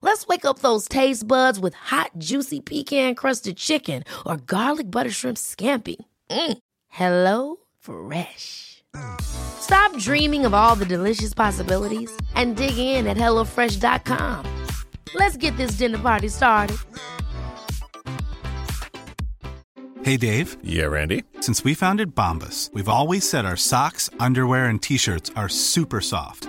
Let's wake up those taste buds with hot, juicy pecan crusted chicken or garlic butter shrimp scampi. Mm. Hello Fresh. Stop dreaming of all the delicious possibilities and dig in at HelloFresh.com. Let's get this dinner party started. Hey, Dave. Yeah, Randy. Since we founded Bombus, we've always said our socks, underwear, and t shirts are super soft.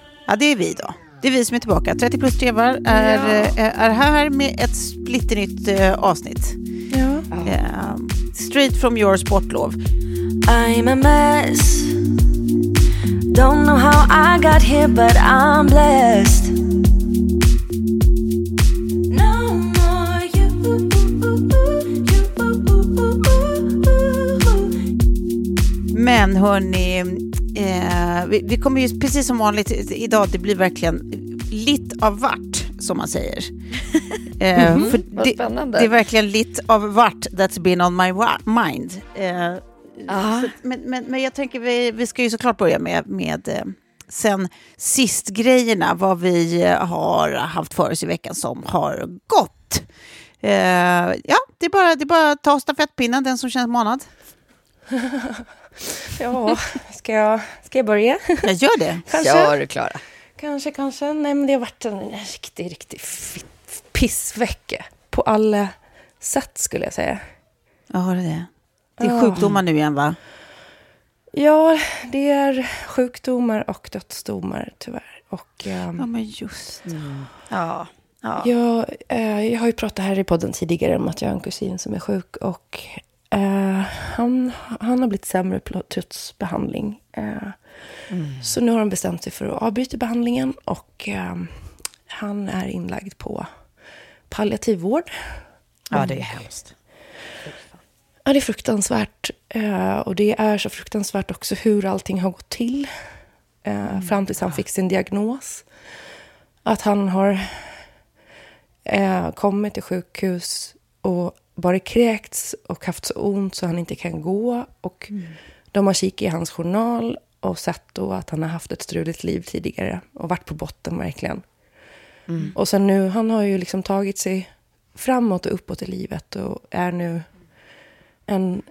Ja, det är vi då. Det är vi som är tillbaka. 30 plus trevar är, eh, är här med ett splitternytt eh, avsnitt. Ja. Eh, straight from your sportlov. I'm a mess. Don't know how I got here, but I'm blessed. No more you. Men hörni, vi, vi kommer ju precis som vanligt idag, det blir verkligen lite av vart, som man säger. Eh, vad det, spännande. det är verkligen lite av vart that's been on my mind. Eh, Ah. så, men, men, men jag tänker, vi, vi ska ju såklart börja med, med eh, sen sist-grejerna, vad vi eh, har haft för oss i veckan som har gått. Eh, ja, det är, bara, det är bara att ta stafettpinnen, den som känns manad. Ja, ska jag, ska jag börja? Jag gör det. Kanske. Gör du, Klara. Kanske, kanske. Nej, men det har varit en riktig, riktig pissvecka. På alla sätt, skulle jag säga. Ja, det är det. Det är sjukdomar nu igen, va? Ja, det är sjukdomar och dödsdomar, tyvärr. Och, ehm, Ja, men just Ja. ja. Jag, eh, jag har ju pratat här i podden tidigare om att jag har en kusin som är sjuk och eh, han, han har blivit sämre på- trots behandling. Eh, Så nu har han bestämt sig för att avbryta behandlingen och eh, han är inlagd på palliativ vård. ja, det är hemskt. Ja, det är fruktansvärt. Eh, och det är så fruktansvärt också hur allting har gått till. Eh, Fram tills han fick sin diagnos. Att han har eh, kommit till sjukhus och bara kräkts och haft så ont så han inte kan gå. Och de har kikat i hans journal och sett då att han har haft ett struligt liv tidigare och varit på botten verkligen. Och sen nu, han har ju liksom tagit sig framåt och uppåt i livet och är nu en...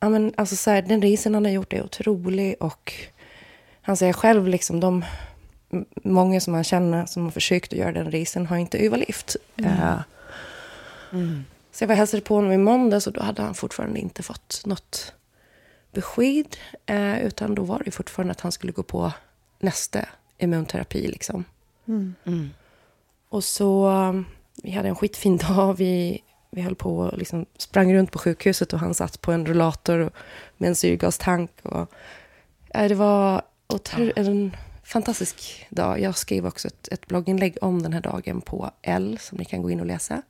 Ja, men alltså så här, den resan han har gjort är otrolig och han säger själv liksom de många som han känner som har försökt att göra den resan har inte överlevt. Eh, Så jag var hälsade på honom i måndags och då hade han fortfarande inte fått något besked. Eh, utan då var det fortfarande att han skulle gå på nästa immunterapi. Liksom. Och så, um, vi hade en skitfin dag. Vi, vi höll på och liksom sprang runt på sjukhuset och han satt på en rullator och- med en syrgastank. Och, eh, det var otro- en fantastisk dag. Jag skrev också ett, ett blogginlägg om den här dagen på L som ni kan gå in och läsa.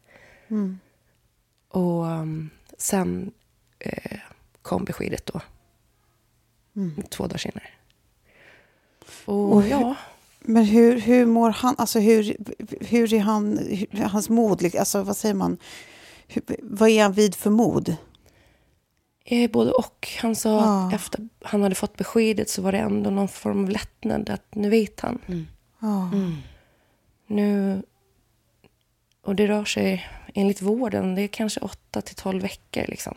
Och um, sen eh, kom beskedet då. Två dagar senare. Och, Och hur- ja, Men hur, hur mår han? Alltså hur, hur är han, hur, hans mod? Alltså vad säger man? Hur, vad är han vid för mod? Eh, både och. Han sa Ja. att efter han hade fått beskedet så var det ändå någon form av lättnad. Att nu vet han. Ja. Nu... Och det rör sig, enligt vården, det är kanske 8 till 12 veckor. Liksom.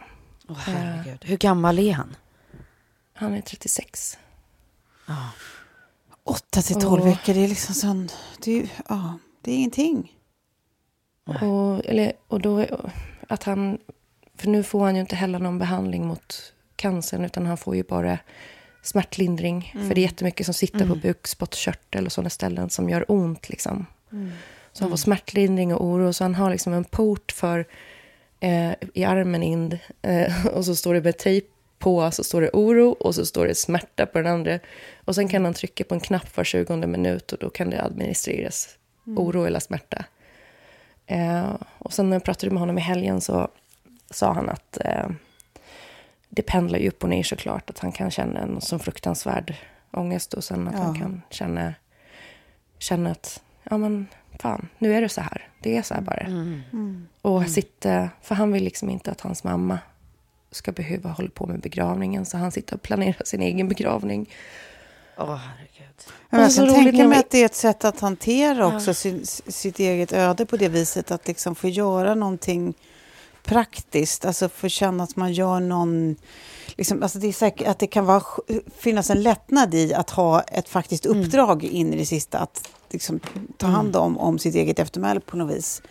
Åh, herregud. Hur gammal är han? Han är 36. Åtta till tolv Åh. veckor, det är liksom sån... Det är, ja, det är ingenting. Och, eller, och då, att han för nu får han ju inte heller någon behandling mot cancern utan han får ju bara smärtlindring. Mm. För det är jättemycket som sitter på bukspottkörtel och sådana ställen som gör ont. Liksom. Mm. Så han får smärtlindring och oro. Så han har liksom en port för eh, i armen in. Eh, och så står det med tejp på, så står det oro och så står det smärta på den andra. Och sen kan han trycka på en knapp var 20 minut och då kan det administreras oro eller smärta. Eh, och sen när jag pratade med honom i helgen så sa han att eh, det pendlar ju upp och ner såklart. Att han kan känna en sån fruktansvärd ångest och sen att han Ja. kan känna, känna att ja men fan, nu är det så här. Det är så här bara. Och sitta, för han vill liksom inte att hans mamma ska behöva hålla på med begravningen. Så han sitter och planerar sin egen begravning. Åh, herregud. Men jag kan tänka mig att det är ett sätt att hantera också sin, sitt eget öde på det viset. Att liksom få göra någonting praktiskt. Alltså få känna att man gör någon... Liksom, alltså det är säkert att det kan vara, finnas en lättnad i att ha ett faktiskt uppdrag in i det sista. Att liksom, ta hand om, om sitt eget eftermäle på något vis.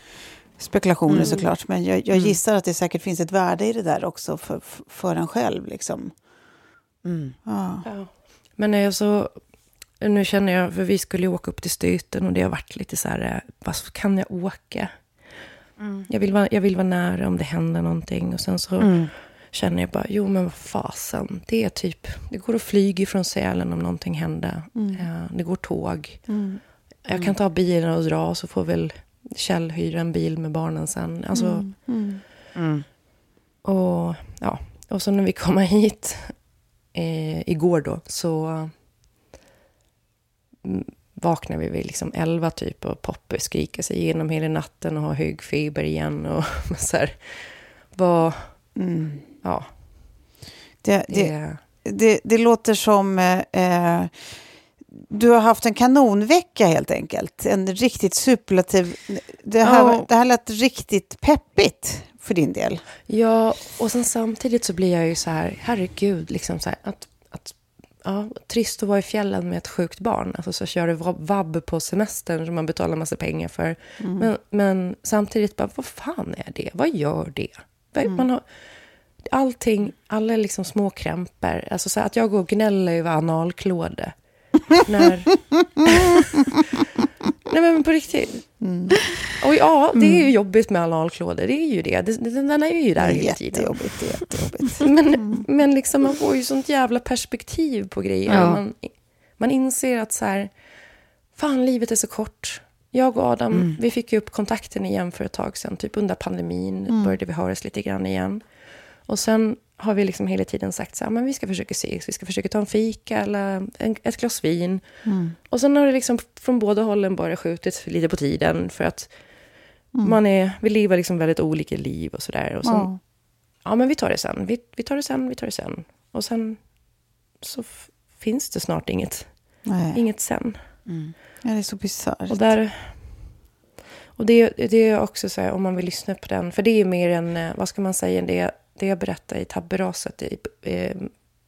Spekulationer såklart, men jag, jag gissar att det säkert finns ett värde i det där också för, för en själv. Liksom. Ja. Ja. Men är jag så... Nu känner jag, för vi skulle åka upp till Stöten och det har varit lite så här, eh, vad kan jag åka? Jag, vill vara, jag vill vara nära om det händer någonting. Och sen så känner jag bara, jo men vad fasen. Det är typ, det går att flyga från Sälen om någonting händer. Eh, det går tåg. Jag kan ta bilen och dra så får väl Kjell hyra en bil med barnen sen. Alltså, Och, ja. och så när vi kommer hit eh, igår då så mm, vaknar vi vid liksom 11 typ och Poppe skriker sig igenom hela natten och har hög feber igen. Och så här, vad, ja, Det, det, det, det, det låter som... Eh, du har haft en kanonvecka helt enkelt. En riktigt superlativ... Det här, Ja. det här lät riktigt peppigt för din del. Ja, och sen samtidigt så blir jag ju så här, herregud, liksom så här, att, att, ja, trist att vara i fjällen med ett sjukt barn. Alltså så kör det vabb på semestern som man betalar massa pengar för. Men, men samtidigt bara, vad fan är det? Vad gör det? Vad- Man har, allting, alla liksom små krämpor. Alltså så att jag går och gnäller över analklåde. när... Nej men på riktigt. Och ja, det är ju jobbigt med analklådor. Det är ju det. Den, den är ju där hela tiden. jättejobbigt. Det är jättejobbigt. Men, men liksom, man får ju sånt jävla perspektiv på grejer. Ja. Man, man inser att så här, fan livet är så kort. Jag och Adam, vi fick ju upp kontakten igen för ett tag sedan. Typ under pandemin började vi höras lite grann igen. Och sen har vi liksom hela tiden sagt så här, men vi ska försöka ses, vi ska försöka ta en fika eller en, ett glas vin. Och sen har det liksom från båda hållen bara skjutit lite på tiden för att man är, vi lever liksom väldigt olika liv och sådär. Och sen, Ja. ja men vi tar det sen, vi, vi tar det sen, vi tar det sen. Och sen så finns det snart inget, Nej, inget sen. ja, det är så bisarrt. Och, där, och det, det är också så här, om man vill lyssna på den, för det är mer en, eh, vad ska man säga, det, det jag berättar i tabberaset i, eh,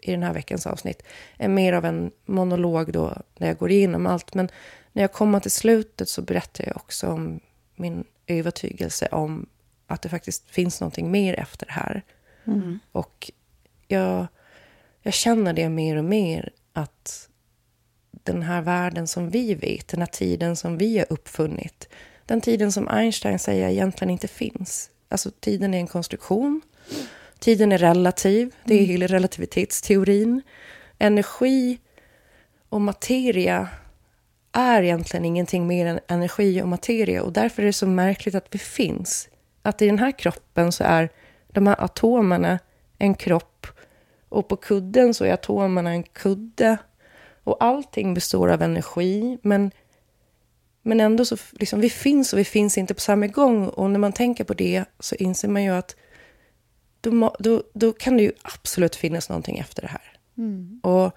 i den här veckans avsnitt, är mer av en monolog då, där jag går igenom allt. Men när jag kommer till slutet så berättar jag också om min övertygelse om att det faktiskt finns någonting mer efter det här. Och jag, jag känner det mer och mer att den här världen som vi vet, den här tiden som vi har uppfunnit, den tiden som Einstein säger egentligen inte finns. Alltså tiden är en konstruktion, tiden är relativ, det är hela relativitetsteorin. Energi och materia är egentligen ingenting mer än energi och materia. Och därför är det så märkligt att vi finns. Att i den här kroppen så är de här atomerna en kropp. Och på kudden så är atomerna en kudde. Och allting består av energi. Men, men ändå så liksom, vi finns och vi finns inte på samma gång. Och när man tänker på det så inser man ju att då, då, då kan det ju absolut finnas någonting efter det här. Och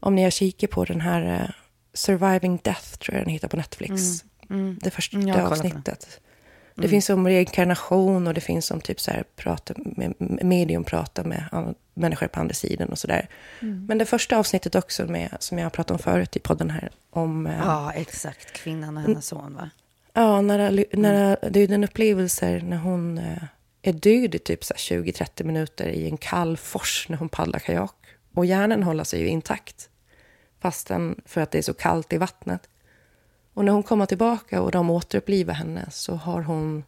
om ni har kikat på den här eh, Surviving Death, tror jag den heter på Netflix. Det första Mm, har kollat på den. avsnittet. Det finns om reinkarnation och det finns om typ så här, prata med, med medium prata med människor på andra sidan och sådär. Men det första avsnittet också med, som jag har pratat om förut i podden här, om eh, Ja, exakt. Kvinnan och hennes son, va? Ja, när, när, det är den upplevelser när hon, eh, är död i typ 20-30 minuter i en kall fors när hon paddlar kajak. Och hjärnan håller sig ju intakt. Fastän för att det är så kallt i vattnet. Och när hon kommer tillbaka och de återupplivar henne så har hon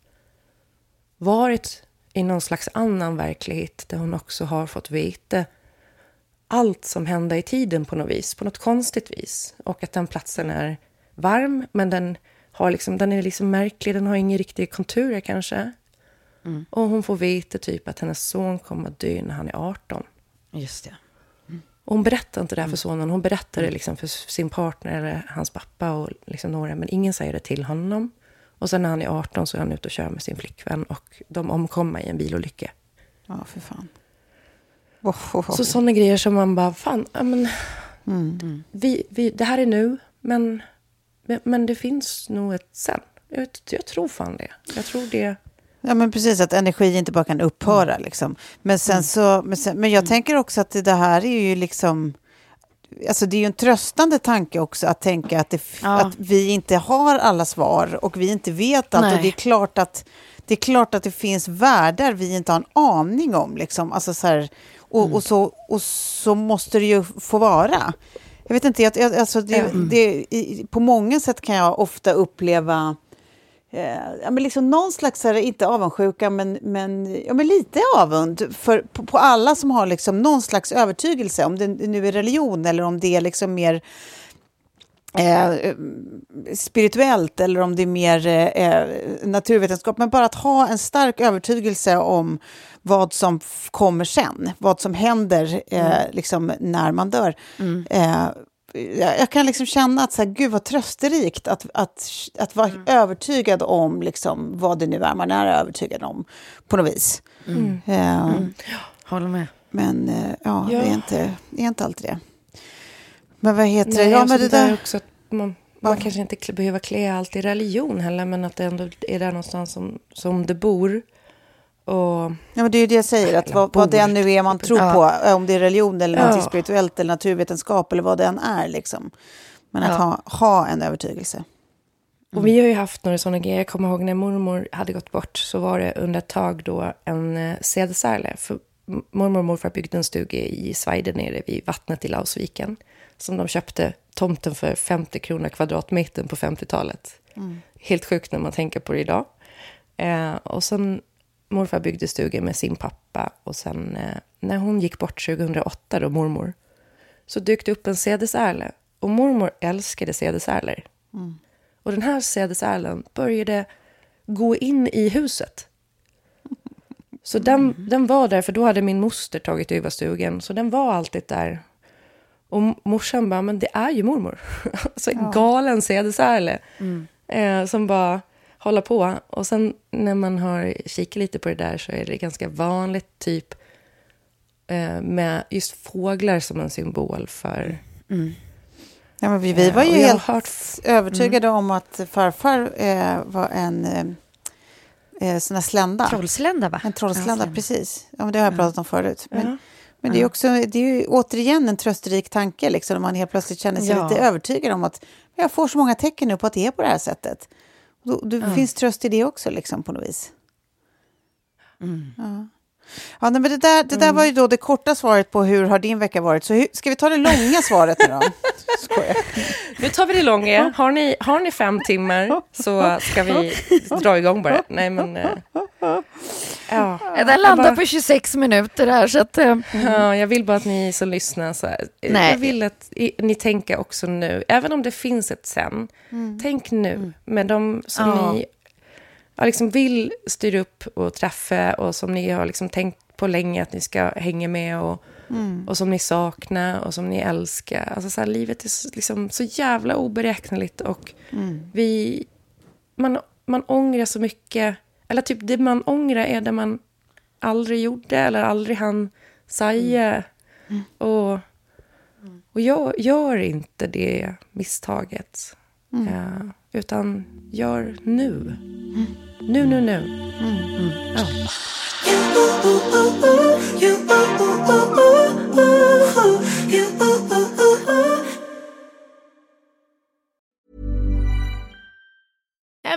varit i någon slags annan verklighet där hon också har fått veta allt som hände i tiden på något vis, på något konstigt vis. Och att den platsen är varm, men den, har liksom, den är liksom märklig, den har inga riktiga konturer kanske. Mm. Och hon får veta typ att hennes son kommer att dö när han är 18. Just det. Och hon berättar inte det Mm. här för sonen, hon berättar det liksom för sin partner eller hans pappa och liksom några, men ingen säger det till honom. Och sen när han är 18 så är han ute och kör med sin flickvän och de omkommer i en bilolycka. Ja, för fan. Oh, oh, oh. Så sådana grejer som man bara, fan, ja, men, Mm. vi, vi, det här är nu, men, men, det finns nog ett sen. Jag, vet, jag tror fan det. Jag tror det. Ja, men precis, att energi inte bara kan upphöra. Liksom. Men, sen så, men, sen, men jag tänker också att det, det här är ju liksom... Alltså det är ju en tröstande tanke också att tänka att, det, Ja. att vi inte har alla svar och vi inte vet allt. Nej. Och det är klart att det, är klart att det finns världar vi inte har en aning om. Liksom. Alltså så här, och, och, så, och så måste det ju få vara. Jag vet inte, jag, alltså det, det, i, på många sätt kan jag ofta uppleva ja, men liksom någon slags, här, inte avundsjuka, men, men, ja, men lite avund för, på, på alla som har liksom någon slags övertygelse, om det nu är religion eller om det är liksom mer eh, spirituellt eller om det är mer eh, naturvetenskap, men bara att ha en stark övertygelse om vad som kommer sen, vad som händer eh, liksom när man dör. Eh, jag jag kan liksom känna att så här, gud vad trösterikt att, att, att vara övertygad om liksom, vad det nu är man är övertygad om på något vis. Eh, Håller med. Men eh, ja, Ja. Det, är inte, det är inte alltid det. Men vad heter det? Nej, Ja, alltså men det där också att man, man kanske inte behöver klä allt i religion heller, men att det ändå är där någonstans som, som det bor. Och Ja, men det är ju det jag säger, att vad, vad det nu är man tror Ja. på, eh, om det är religion eller Ja. något spirituellt eller naturvetenskap eller vad det än är. Liksom. Men att Ja. ha, ha en övertygelse. Och vi har ju haft några sådana grejer. Jag kommer ihåg när mormor hade gått bort så var det under ett tag då en eh, sädesärle. Mormor och morfar byggde en stuga i Sverige nere vid vattnet i Lausviken. Som de köpte tomten för 50 kronor kvadratmetern på 50-talet. Helt sjukt när man tänker på det idag. Eh, och sen morfar byggde stugan med sin pappa. Och sen eh, när hon gick bort 2008 då, mormor, så dök det upp en sädesärle. Och mormor älskade sädesärlor. Och den här sädesärlen började gå in i huset. Så den, den var där, för då hade min moster tagit över stugan. Så den var alltid där. Och morsan bara, men det är ju mormor. så en galen sädesärle. Eh, som bara håller på. Och sen när man har kikat lite på det där så är det ganska vanligt typ eh, med just fåglar som en symbol för... Ja, men vi, vi Ja, var ju helt hört- övertygade om att farfar eh, var en eh, eh, sån här slända. Trollslända, va? En trollslända, Ja, precis. Ja, men det har jag pratat om förut. Men, Ja. men det är också, det är ju återigen en trösterik tanke, liksom, när man helt plötsligt känner sig Ja. lite övertygad om att jag får så många tecken nu på att det är på det här sättet. Då, det finns tröst i det också, liksom, på något vis. Ja. Ja, nej, men det där, det där var ju då det korta svaret på hur har din vecka varit. Så hur, ska vi ta det långa svaret nu då? Skojar. Nu tar vi det långa. Har ni, har ni fem timmar så ska vi dra igång bara. Nej, men... Ja, Den landar bara, på 26 minuter här, så att... eh, ja, jag vill bara att ni som lyssnar, så här, eh, Nej. jag vill att ni tänker också nu, även om det finns ett sen, tänk nu med de som Ja. ni ja, liksom vill styra upp och träffa och som ni har liksom tänkt på länge att ni ska hänga med och, och som ni saknar och som ni älskar. Alltså så här, livet är liksom så jävla oberäkneligt och vi, man, man ångrar så mycket. Eller typ det man ångrar är det man aldrig gjorde eller aldrig hann säga. Och, och gör, gör inte det misstaget. Ja, utan gör nu. Nu, nu, nu. Ja.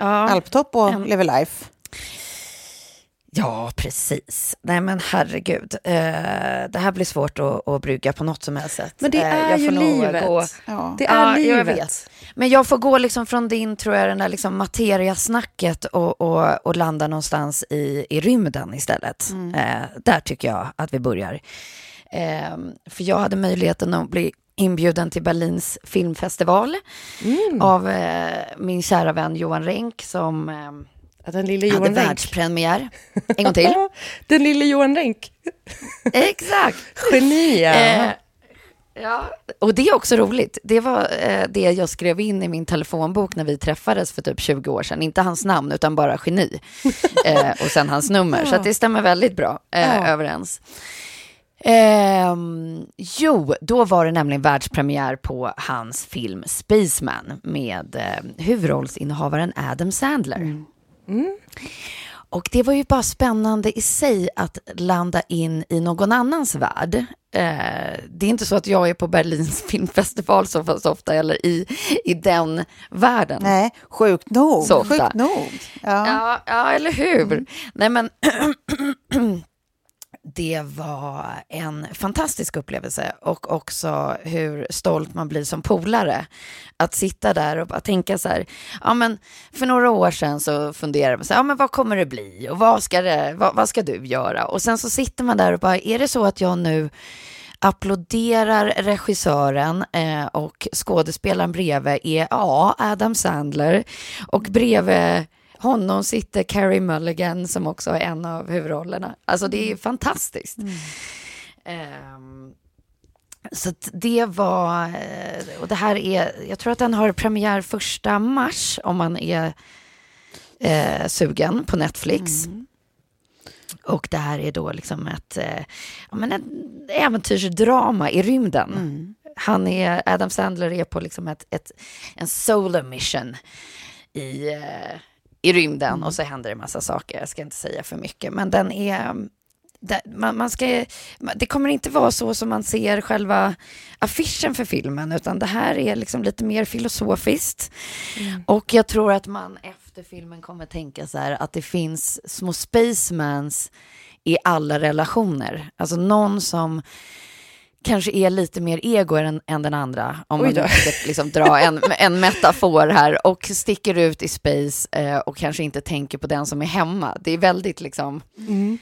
eh, alptopp och En- lever life. Ja, precis. Nej men herregud. Eh, det här blir svårt att, att brygga på något som helst sätt. Men det Eh, är jag ju livet. Gå... Ja. Det är Ja, jag livet. vet. Men jag får gå liksom från din, tror jag, den där liksom materiasnacket och, och, och landa någonstans i, i rymden istället. Eh, där tycker jag att vi börjar. Eh, för jag hade möjligheten att bli inbjuden till Berlins filmfestival av eh, min kära vän Johan Renck som eh, den lille hade Johan Renck. världspremiär. En gång till. Den lille Johan Renck. Exakt. Geni, ja. Eh, ja, och det är också roligt. Det var eh, det jag skrev in i min telefonbok när vi träffades för typ 20 år sedan. Inte hans namn, utan bara geni. eh, och sen hans nummer. Så att det stämmer väldigt bra eh, Ja. överens. Ehm, jo, då var det nämligen världspremiär på hans film Spaceman med eh, huvudrollsinnehavaren Adam Sandler. Och det var ju bara spännande i sig att landa in i någon annans värld. Eh, det är inte så att jag är på Berlins filmfestival så pass ofta eller i, i den världen. Nej, sjukt nog. Så. Sjukt nog. Ja. Ja, ja eller hur? Nej, men det var en fantastisk upplevelse och också hur stolt man blir som polare. Att sitta där och bara tänka så här, ja men för några år sedan så funderade man så här, ja men vad kommer det bli och vad ska, det, vad, vad ska du göra? Och sen så sitter man där och bara, är det så att jag nu applåderar regissören eh, och skådespelaren bredvid är ja, Adam Sandler och bredvid honom sitter Carrie Mulligan som också är en av huvudrollerna. Alltså det är fantastiskt. Ehm, så att det var, eh, och det här är, jag tror att den har premiär första mars om man är eh, sugen på Netflix. Och det här är då liksom ett, eh, ja, men ett äventyrsdrama i rymden. Han är, Adam Sandler är på liksom ett, ett, en solar mission i, eh, i rymden och så händer det massa saker. Jag ska inte säga för mycket, men den är... det- Man, man ska, det kommer inte vara så som man ser själva affischen för filmen, utan det här är liksom lite mer filosofiskt. Och jag tror att man efter filmen kommer tänka så här att det finns små spacemans i alla relationer. Alltså någon som kanske är lite mer ego än, än den andra, om man ska liksom dra en, en metafor här, och sticker ut i space eh, och kanske inte tänker på den som är hemma. Det är väldigt liksom, det,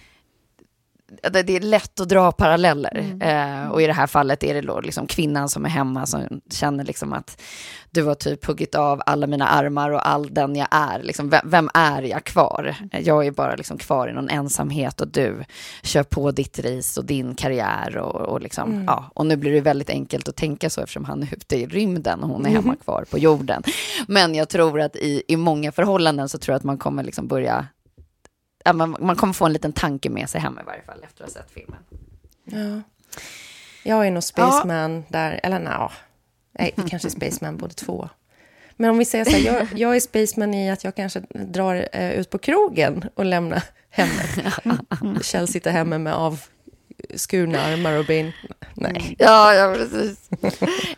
det är lätt att dra paralleller. Eh, och i det här fallet är det då liksom kvinnan som är hemma som känner liksom att du har typ huggit av alla mina armar och all den jag är. Liksom, vem, vem är jag kvar? Jag är bara liksom kvar i någon ensamhet och du kör på ditt ris och din karriär. Och, och, liksom, ja, och nu blir det väldigt enkelt att tänka så eftersom han är ute i rymden och hon är hemma kvar på jorden. Men jag tror att i, i många förhållanden så tror jag att man kommer liksom börja ja, man, man kommer få en liten tanke med sig hem i varje fall efter att ha sett filmen. Ja. Jag är nog spaceman där, eller nja. Nej, kanske Spaceman båda två. Men om vi säger så här, jag, jag är Spaceman i att jag kanske drar eh, ut på krogen och lämnar hemmet. Kjell sitter hemma med Skurna armar och ben. Nej. Mm. Ja, ja precis.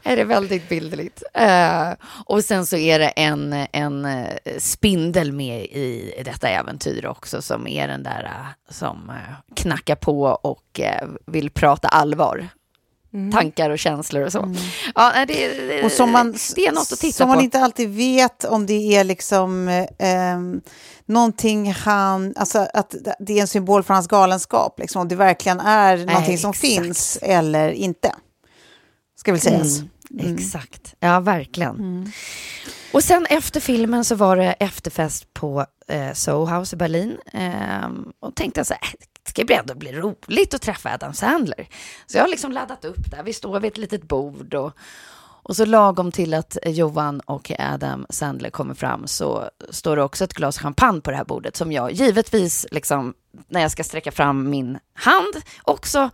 är det väldigt bildligt. Eh, och sen så är det en, en eh, spindel med i detta äventyr också, som är den där eh, som knackar på och vill prata allvar. Tankar och känslor och så. Ja, nej, det, det, Mm. Och som man, det är något att titta som på. man inte alltid vet om det är liksom eh, någonting han, alltså att det är en symbol för hans galenskap, liksom, om det verkligen är någonting som exakt. finns eller inte. Ska väl sägas. Mm, Exakt, ja verkligen. Och sen efter filmen så var det efterfest på eh, Soho House i Berlin. Ehm, och tänkte jag så här, "Äh, det ska bli ändå bli roligt att träffa Adam Sandler. Så jag har liksom laddat upp där, vi står vid ett litet bord och, och så lagom till att Johan och Adam Sandler kommer fram så står det också ett glas champagne på det här bordet som jag givetvis, liksom, när jag ska sträcka fram min hand, också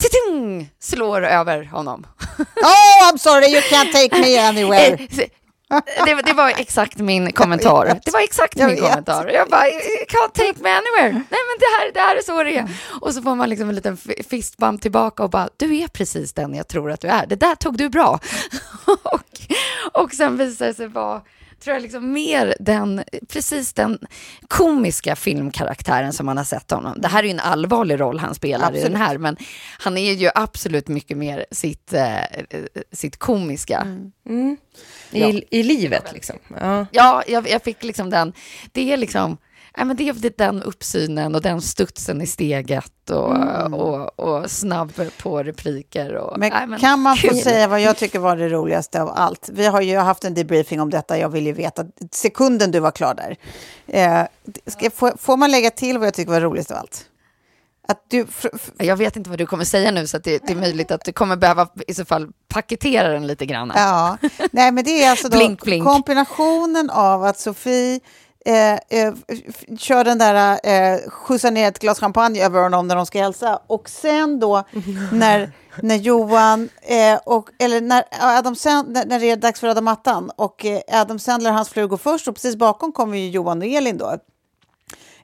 titing, slår över honom. Oh, I'm sorry, you can't take me anywhere. Det, det var exakt min kommentar. Det var exakt min kommentar. Jag bara, "You can't take me anywhere. Nej, men det här, det här är så det är. Och så får man liksom en liten fistbump tillbaka och bara, du är precis den jag tror att du är. Det där tog du bra. och, och sen visar det sig vara, tror jag, liksom mer den, precis den komiska filmkaraktären som man har sett honom. Det här är ju en allvarlig roll han spelar i Absolut. den här, men han är ju absolut mycket mer sitt, eh, eh, sitt komiska. Mm. I, I livet, liksom. Ja. Ja, jag, jag fick liksom den, det är liksom, ja, men det är den uppsynen och den studsen i steget och, och, och snabb på repliker. Och, Men, nej, men kan man få kul. säga vad jag tycker var det roligaste av allt? Vi har ju haft en debriefing om detta. Jag vill ju veta sekunden du var klar där. Eh, ska, får, får man lägga till vad jag tycker var roligast av allt? Att du, Jag vet inte vad du kommer säga nu, så det, det är möjligt att du kommer behöva i så fall paketera den lite grann. ja, nej men det är alltså Blink, blink. kombinationen av att Sofie eh, eh, kör den där, eh, skjutsar ner ett glas champagne över honom när de ska hälsa. Och sen då när, när Johan, eh, och, eller när, Adam Sand, när, det är dags för röda mattan och eh, Adam Sandler och hans fru går först och precis bakom kommer ju Johan och Elin då.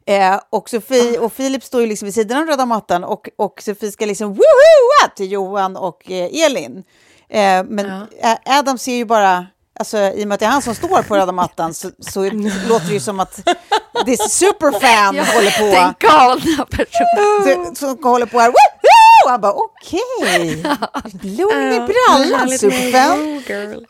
Eh, och Sofie och Filip står ju liksom vid sidan av röda mattan och, och Sofie ska liksom woohoo till Johan och eh, Elin. Eh, men Adam ser ju bara, alltså i och med att det är han som står på röda mattan så, så låter det ju som att det är superfan håller på. Den galna personen. Som håller på här, woohoo! Och han bara okej, lugn i brallan superfan.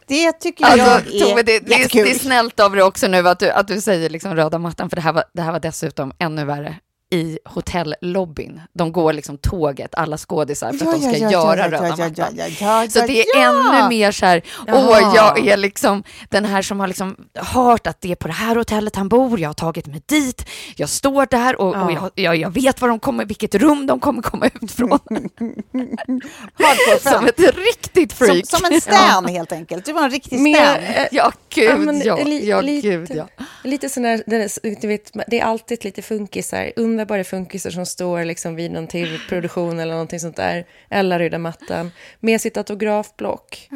Det tycker jag Alltså, är Tove, det, det, är, det är snällt av dig också nu att du, att du säger liksom röda mattan, för det här, var, det här var dessutom ännu värre i hotellobbyn. De går liksom tåget, alla skådisar, för att de ska göra röda mattan. ja, ja, ja, Så det är ja. ännu mer så här, åh, jag är liksom den här som har liksom hört att det är på det här hotellet han bor, jag har tagit mig dit, jag står där och, och jag, jag, jag vet var de kommer, vilket rum de kommer komma ut från. Som ett riktigt Som, freak. som en stan helt enkelt. Du var en riktig stan. Ja, gud men ja. li- ja, lite, gud ja. Lite sån där, det, är- du vet, det är alltid lite funkisar, underbara funkisar som står liksom vid någon tv-produktion eller någonting sånt där, eller röda mattan, med sitt autografblock.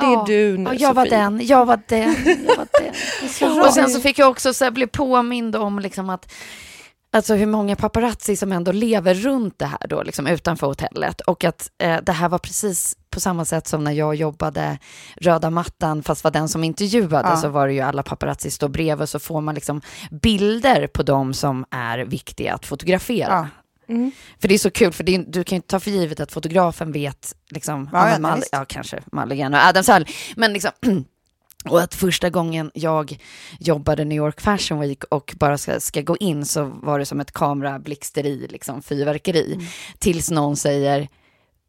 Det är du nu, Ja, jag var den, jag var den, jag var den. och sen så fick jag också så här, bli påmind om liksom att Alltså hur många paparazzi som ändå lever runt det här då, liksom utanför hotellet. Och att eh, det här var precis på samma sätt som när jag jobbade röda mattan, fast var den som intervjuade, Ja. så var det ju alla paparazzi står bredvid, så får man liksom bilder på dem som är viktiga att fotografera. Ja. För det är så kul, för är, du kan ju inte ta för givet att fotografen vet, liksom, Ja, ja, Mal, ja kanske Mulligan och Adam Sandler, men liksom Och att första gången jag jobbade New York Fashion Week och bara ska, ska gå in så var det som ett kamerablixteri, liksom fyrverkeri. Mm. Tills någon säger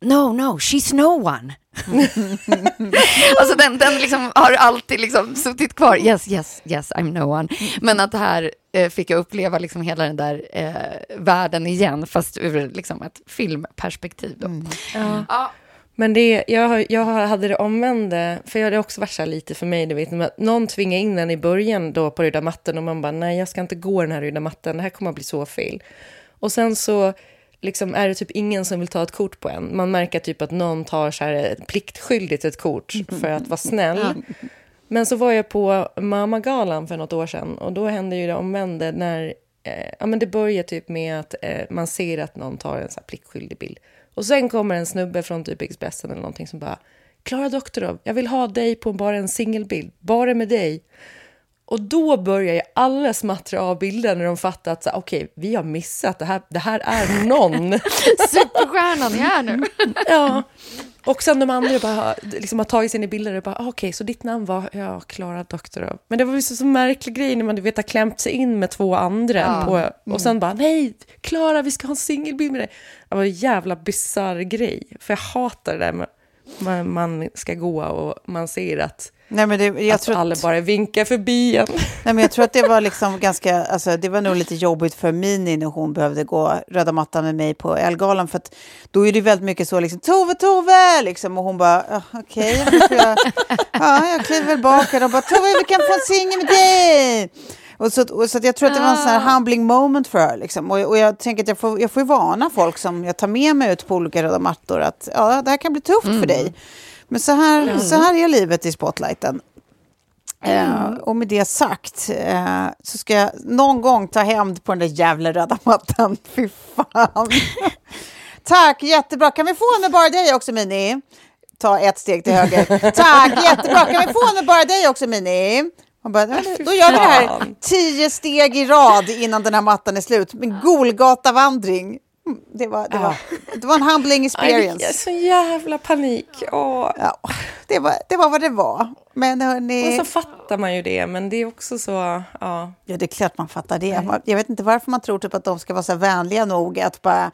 No, no, she's no one. alltså den, den liksom har alltid liksom suttit kvar. Yes, yes, yes, I'm no one. Men att här eh, fick jag uppleva liksom hela den där eh, världen igen, fast ur liksom ett filmperspektiv. Då. Ja. Ja. Men det, jag, jag hade det omvända, för det hade också varit så här lite för mig, du vet, att någon tvingar in en i början då på röda mattan och man bara, nej jag ska inte gå den här röda mattan, det här kommer att bli så fel. Och sen så liksom är det typ ingen som vill ta ett kort på en. Man märker typ att någon tar så här pliktskyldigt ett kort för att vara snäll. Men så var jag på Mamagalan för något år sedan och då hände ju det omvända när eh, ja, men det börjar typ med att eh, man ser att någon tar en så här pliktskyldig bild. Och sen kommer en snubbe från typ Expressen eller någonting som bara Klara Doktorov, jag vill ha dig på bara en singelbild, bara med dig. Och då börjar ju alla smattra av bilden när de fattar att så, okej, vi har missat, det här, det här är någon. Superstjärnan är här nu. ja. Och sen de andra bara, liksom har tagit sig in i bilder och bara, ah, okej, så ditt namn var, ja, Klara Doktorov. Men det var ju så, så märklig grej när man du vet, har klämt sig in med två andra. Ja. På, Mm. och sen bara, nej, Klara, vi ska ha en singelbild med dig. Det var en jävla bisarr grej. För jag hatar det där med man ska gå och man ser att, Nej, men det, jag att tror alla bara vinkar förbi en. Nej, men jag tror att det var liksom ganska, alltså, det var nog lite jobbigt för Mini när hon behövde gå röda mattan med mig på Elgalan. För att då är det väldigt mycket så liksom, Tove, Tove! Liksom, och hon bara, "Ja, okej, får jag, ja, jag kliver väl bak och bara, Tove, vi kan få en singel med dig! Och så, och så att jag tror att det var en sån här humbling moment för her. Liksom. Och, och jag tänker att jag får, jag får ju varna folk som jag tar med mig ut på olika röda mattor att ja, det här kan bli tufft för dig. Men så här, så här är livet i spotlighten. Eh, och med det sagt eh, så ska jag någon gång ta hämnd på den där jävla röda mattan. Fy fan. Tack, jättebra. Kan vi få med bara dig också, Mini? Ta ett steg till höger. Tack, jättebra. Kan vi få med bara dig också, Mini? Man bara, "Ja, då gör vi det här tio steg i rad innan den här mattan är slut. En Golgata-vandring. Mm, Det var, det, var, det var en humbling Aj, experience. så jävla panik. Åh. Ja, det, var, det var vad det var. Men hörni... Och så fattar man ju det, men det är också så... Ja. Ja, det är klart man fattar det. Man- Jag vet inte varför man tror typ att de ska vara så vänliga nog att bara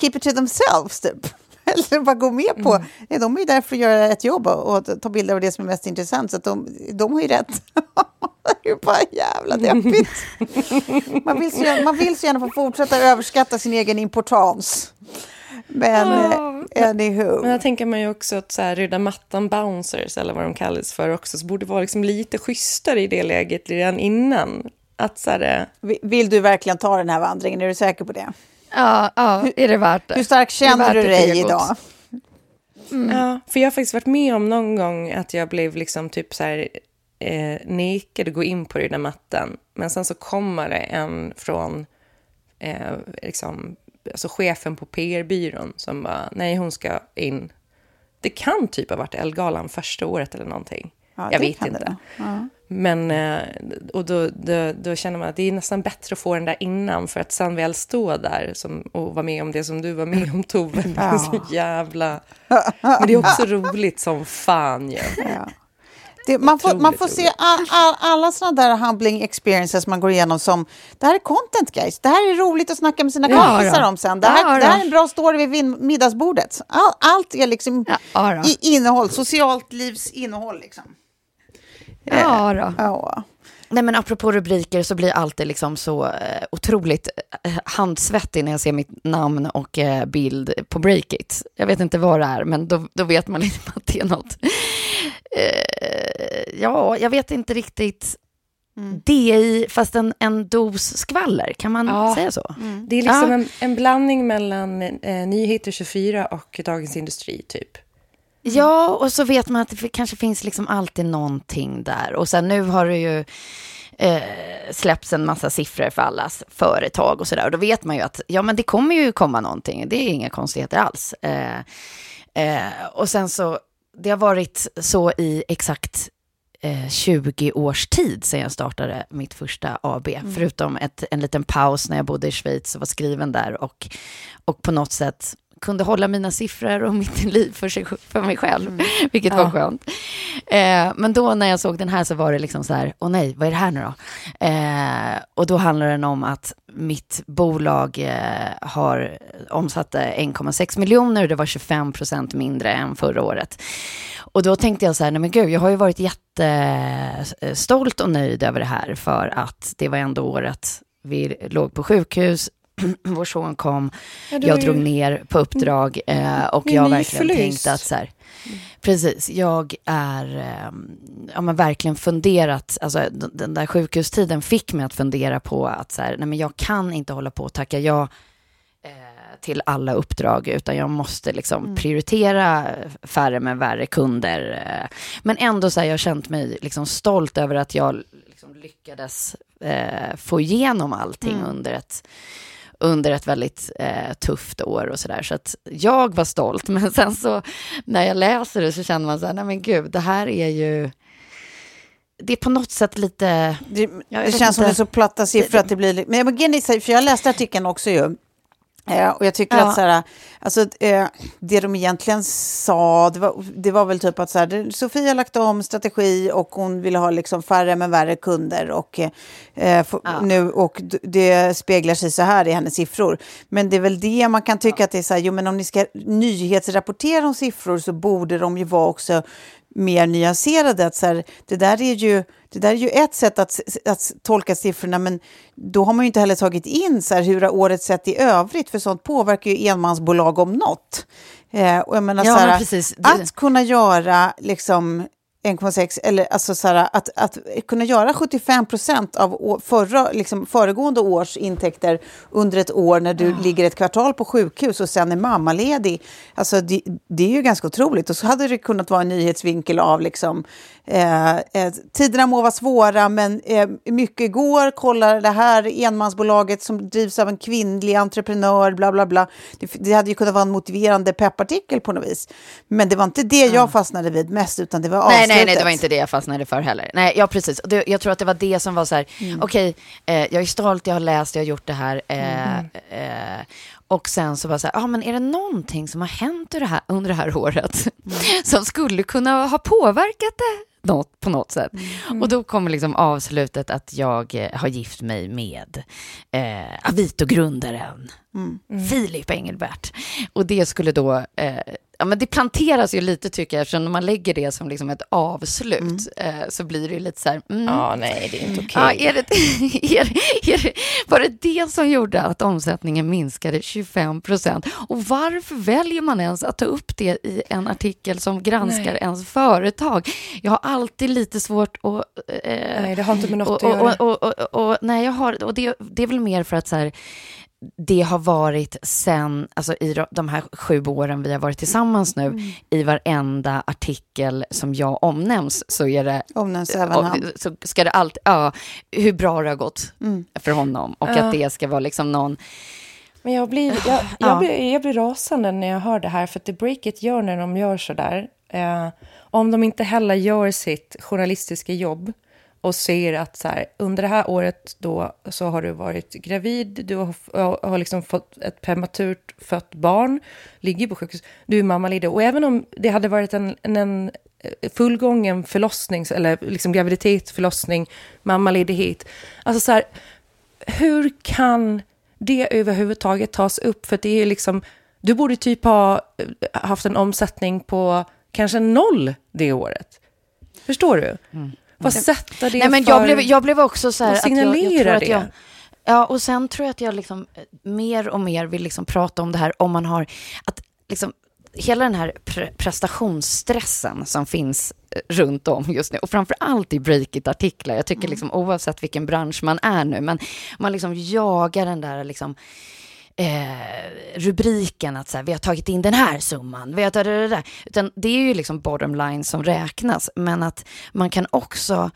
keep it to themselves, typ. Eller bara gå med på. Nej, de är ju där för att göra ett jobb och, och ta bilder av det som är mest intressant. Så att de, de har ju rätt. det är bara jävla deppigt. Man vill, så gärna, man vill så gärna få fortsätta överskatta sin egen importans. Men eh, anywho. Men jag tänker man ju också att så här, röda mattan bouncers, eller vad de kallas för också, så borde vara liksom lite schysstare i det läget redan innan. Att så här, eh, Vi- Vill du verkligen ta den här vandringen? Är du säker på det? Ja, ja, är det värt det? Hur är känner du dig idag? Ja, för jag har faktiskt varit med om någon gång att jag blev liksom typ så här eh, nekad att gå in på den där mattan. Men sen så kommer det en från eh, liksom, alltså chefen på PR-byrån som bara, nej hon ska in. Det kan typ ha varit Elgalan första året eller någonting. Ja, jag vet inte. det. Ja. Men eh, och då, då, då känner man att det är nästan bättre att få den där innan för att sen väl stå där som, och vara med om det som du var med om Tove. Det är så jävla... Men det är också roligt som fan ju. Ja. Det, man, får, man får se all, all, alla sådana där humbling experiences man går igenom som det här är content guys. Det här är roligt att snacka med sina Ja, kompisar då. om sen. Det Ja, här, då. det här är en bra story vid middagsbordet. All, allt är liksom Ja, i, innehåll, socialt livs innehåll. Liksom. Ja, då. Ja. Nej, men apropå rubriker så blir jag alltid liksom så eh, otroligt eh, handsvettig när jag ser mitt namn och eh, bild på Breakit. Jag vet inte vad det är, men då, då vet man liksom att det är något. Eh, ja, jag vet inte riktigt. DI, fast en, en dos skvaller, kan man Ja. säga så? Det är liksom Ja. en, en blandning mellan eh, Nyheter 24 och Dagens Industri, typ. Ja, och så vet man att det kanske finns liksom alltid någonting där. Och sen nu har det ju eh, släppts en massa siffror för allas företag och sådär. Och då vet man ju att ja, men det kommer ju komma någonting. Det är inga konstigheter alls. Eh, eh, och sen så, det har varit så i exakt eh, 20 års tid sedan jag startade mitt första AB. Förutom ett, en liten paus när jag bodde i Schweiz och var skriven där. Och, och på något sätt kunde hålla mina siffror och mitt liv för, sig, för mig själv, vilket var Ja. skönt. Eh, men då när jag såg den här så var det liksom så här, åh nej, vad är det här nu då? Eh, och då handlar den om att mitt bolag eh, har omsatte 1,6 miljoner och det var 25 procent mindre än förra året. Och då tänkte jag så här, nej men gud, jag har ju varit jättestolt och nöjd över det här för att det var ändå året vi låg på sjukhus, vår son kom, Ja, jag var ju- drog ner på uppdrag eh, och Min jag har verkligen nyförlöst. tänkt att så här, precis, jag är, eh, ja men verkligen funderat, alltså den där sjukhustiden fick mig att fundera på att så här, nej men jag kan inte hålla på och tacka ja eh, till alla uppdrag, utan jag måste liksom Mm. prioritera färre men värre kunder. eh. Men ändå så här, jag har känt mig liksom stolt över att jag liksom lyckades eh, få igenom allting Mm. under ett under ett väldigt eh, tufft år och sådär. Så att jag var stolt, men sen så när jag läser det så känner man så här, nej men gud, det här är ju... Det är på något sätt lite... Det, det känns som det inte. är så platta siffror att det blir... li- Men säga, för jag läste artikeln också ju. Eh, och jag tycker Ja. att så här, alltså, eh, det de egentligen sa, det var, det var väl typ att så här, Sofia har lagt om strategi och hon vill ha liksom färre men värre kunder. Och, eh, få- nu, och det speglar sig så här i hennes siffror. Men det är väl det man kan tycka att det är så här, jo men om ni ska nyhetsrapportera om siffror så borde de ju vara också mer nyanserade. Att så här, det, där är ju, det där är ju ett sätt att, att tolka siffrorna, men då har man ju inte heller tagit in så här, hur har året sett i övrigt, för sånt påverkar ju enmansbolag om något. Eh, och jag menar, Ja, så här, men Att kunna göra liksom 1,6 eller alltså så här, att, att kunna göra 75 procent av förra, liksom föregående års intäkter under ett år när du ligger ett kvartal på sjukhus och sen är mammaledig. Alltså det, det är ju ganska otroligt. Och så hade det kunnat vara en nyhetsvinkel av liksom, eh, eh, tiderna må vara svåra men eh, mycket går, kolla det här enmansbolaget som drivs av en kvinnlig entreprenör, bla bla bla. Det, det hade ju kunnat vara en motiverande peppartikel på något vis. Men det var inte det jag fastnade vid mest, utan det var Nej, avslutet. nej, nej, det var inte det jag fastnade för heller. Nej, ja, precis. Det, jag tror att det var det som var så här, Mm. okej, eh, jag är stolt, jag har läst, jag har gjort det här. Eh, Mm. eh, och sen så var så här, ah, men är det någonting som har hänt det här, under det här året Mm. som skulle kunna ha påverkat det något, på något sätt? Mm. Och då kommer liksom avslutet att jag eh, har gift mig med eh, Avito-grundaren Mm. Filip Engelbert. Och det skulle då, eh, ja men det planteras ju lite tycker jag, eftersom när man lägger det som liksom ett avslut eh, så blir det ju lite så här, mm, Ja, nej, det är inte okej. är det, är, är det, var det det som gjorde att omsättningen minskade 25 procent? Och varför väljer man ens att ta upp det i en artikel som granskar Nej. ens företag? Jag har alltid lite svårt att... Eh, Nej, det har inte med något och, att göra. och, och, och, och, nej, jag har, och det, det är väl mer för att så här, det har varit sen, alltså i de- här sju åren vi har varit tillsammans nu, Mm. i varenda artikel som jag omnämns så är det... Omnämns även och- han. Så ska det alltid, ja, hur bra det har gått Mm. för honom och Ja. att det ska vara liksom någon... Men jag blir, jag, jag, Ja. blir, jag blir rasande när jag hör det här, för att det Breakit gör när de gör så där, eh, om de inte heller gör sitt journalistiska jobb och ser att så här, under det här året då så har du varit gravid, du har, har liksom fått ett prematurt fött barn, ligger på sjukhus, du är mammaledig. Och även om det hade varit en, en, en eh, fullgången förlossning, eller liksom graviditet, förlossning, mammaledighet. Alltså så här, hur kan det överhuvudtaget tas upp? För det är liksom, du borde typ ha eh, haft en omsättning på kanske noll det året. Förstår du? Mm. Vad sätter det Nej, men för... jag, blev, jag blev också så här... Vad att jag, jag tror signalerar att det? jag, Ja, och sen tror jag att jag liksom eh, mer och mer vill liksom prata om det här om man har... Att liksom, hela den här pre prestationsstressen som finns eh, runt om just nu, och framför allt i Breakit-artiklar, jag tycker liksom oavsett vilken bransch man är nu, men man liksom jagar den där liksom eh, rubriken att så här, vi har tagit in den här summan, vi har tagit det där. Utan det är ju liksom bottom line som räknas, men att man kan också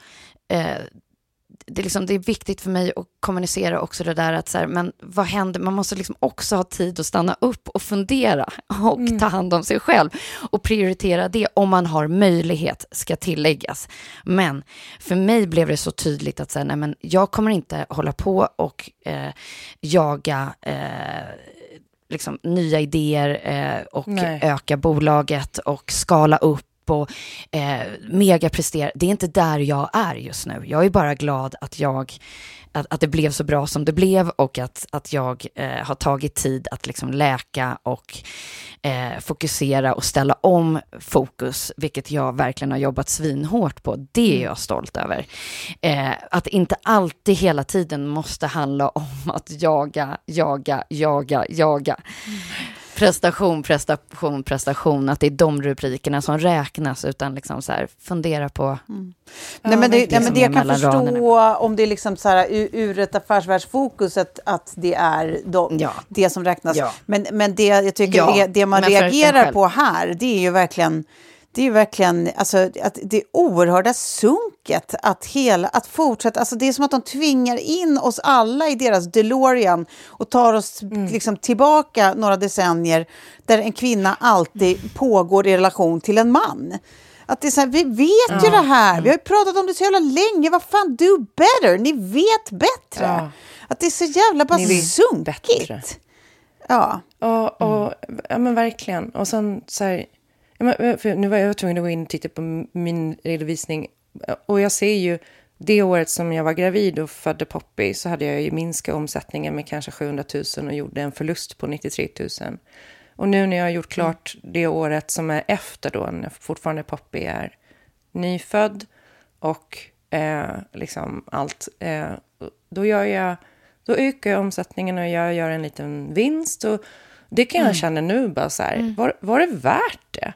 eh, det, är liksom, det är viktigt för mig att kommunicera också det där att så här, men vad händer? Man måste liksom också ha tid att stanna upp och fundera och ta hand om sig själv och prioritera det om man har möjlighet, ska tilläggas. Men för mig blev det så tydligt att säga, nej men jag kommer inte hålla på och eh, jaga eh, liksom, nya idéer eh, och Nej. öka bolaget och skala upp och eh, megaprestera. Det är inte där jag är just nu. Jag är bara glad att jag att, att det blev så bra som det blev och att, att jag eh, har tagit tid att liksom läka och eh, fokusera och ställa om fokus, vilket jag verkligen har jobbat svinhårt på. Det är jag stolt över. Eh, att inte alltid hela tiden måste handla om att jaga, jaga, jaga, jaga prestation, prestation, prestation, att det är de rubrikerna som räknas, utan liksom så här, fundera på... Mm. nej, men det, nej, men det jag kan förstå, raderna. om det är liksom så här, ur, ur ett affärsvärldsfokus, att, att det är de, ja. det som räknas. Ja. Men, men det jag tycker ja, det man reagerar på här, det är ju verkligen det är verkligen alltså, att det oerhörda sunket att, hela, att fortsätta. Alltså, det är som att de tvingar in oss alla i deras DeLorean och tar oss mm. liksom, tillbaka några decennier där en kvinna alltid pågår i relation till en man. Att det är så här, vi vet ja. ju det här, vi har ju pratat om det så jävla länge, vad fan, do better, ni vet bättre. Ja. Att det är så jävla bara sunkigt. Bättre. Ja. Och, och, ja, men verkligen. Och sen så här, för nu var jag tvungen att gå in och titta på min redovisning. Och jag ser ju, det året som jag var gravid och födde Poppy så hade jag ju minskat omsättningen med kanske 700 000 och gjorde en förlust på 93 000. Och nu när jag har gjort klart det året som är efter då, när fortfarande Poppy är nyfödd och eh, liksom allt, eh, då gör jag, då ökar jag omsättningen och jag gör en liten vinst. Och det kan jag mm. känna nu bara så här, mm. var, var det värt det?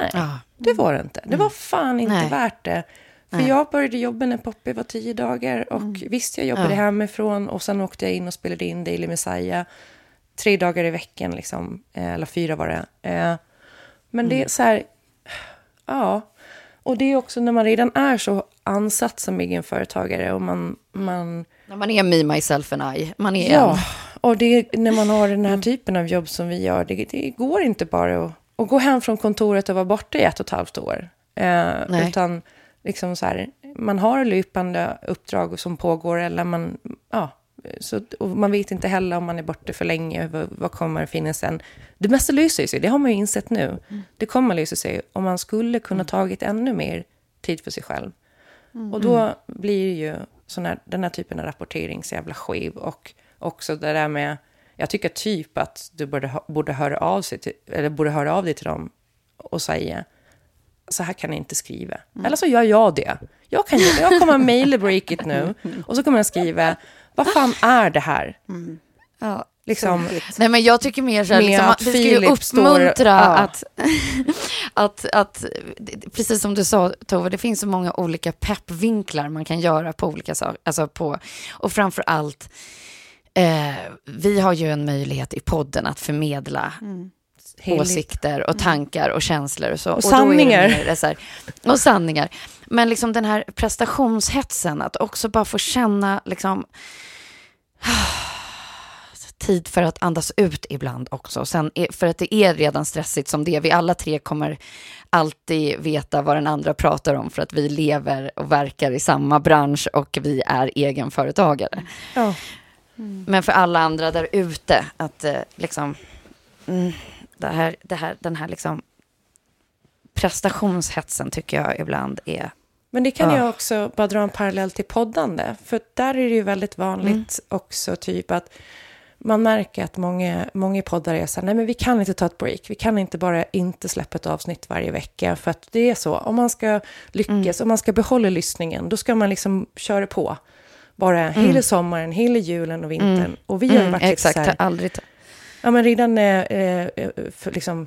Nej, ja. det var det inte. Det var mm. fan inte Nej. värt det. För Nej. jag började jobba när Poppy var tio dagar och mm. visst, jag jobbade ja. hemifrån och sen åkte jag in och spelade in Daily Messiah tre dagar i veckan, liksom, eh, eller fyra var det. Eh, men det är mm. så här, ja. Och det är också när man redan är så ansatt som egenföretagare och man... man när man är me, myself and I. Man är ja, en. och det, när man har den här mm. typen av jobb som vi gör, det, det går inte bara att och gå hem från kontoret och vara borta i ett och ett halvt år. Eh, utan liksom så här, man har löpande uppdrag som pågår eller man, ja, så, man vet inte heller om man är borta för länge, vad, vad kommer att finnas sen. Det mesta löser sig, det har man ju insett nu. Mm. Det kommer att lösa sig om man skulle kunna mm. tagit ännu mer tid för sig själv. Mm. Och då blir ju sån här, den här typen av rapportering så jävla skiv. Och också det där med jag tycker typ att du borde, borde, höra av sig till, eller borde höra av dig till dem och säga så här kan ni inte skriva. Mm. Eller så gör jag det. Jag, kan, jag kommer att mejla breaket nu och så kommer jag skriva vad fan är det här? Mm. Ja. Liksom, Nej, men jag tycker mer så här, liksom, att vi ska ju uppmuntra står, ja. att, att, att, precis som du sa Tove, det finns så många olika peppvinklar man kan göra på olika saker, alltså på, och framför allt Eh, vi har ju en möjlighet i podden att förmedla mm. åsikter och mm. tankar och känslor och så. Och, och sanningar. Här, och sanningar. Men liksom den här prestationshetsen, att också bara få känna liksom tid för att andas ut ibland också. Sen, för att det är redan stressigt som det Vi alla tre kommer alltid veta vad den andra pratar om för att vi lever och verkar i samma bransch och vi är egenföretagare. Ja. Mm. Men för alla andra där ute, att eh, liksom, mm, det här, det här, den här liksom prestationshetsen tycker jag ibland är... Men det kan uh. jag också bara dra en parallell till poddande. För där är det ju väldigt vanligt mm. också typ att man märker att många, många poddar är så här, nej men vi kan inte ta ett break, vi kan inte bara inte släppa ett avsnitt varje vecka, för att det är så, om man ska lyckas, mm. om man ska behålla lyssningen, då ska man liksom köra på bara mm. hela sommaren, hela julen och vintern. Mm. Och vi har ju mm, varit exakt, så här, aldrig Ja, men redan eh, eh, för, liksom,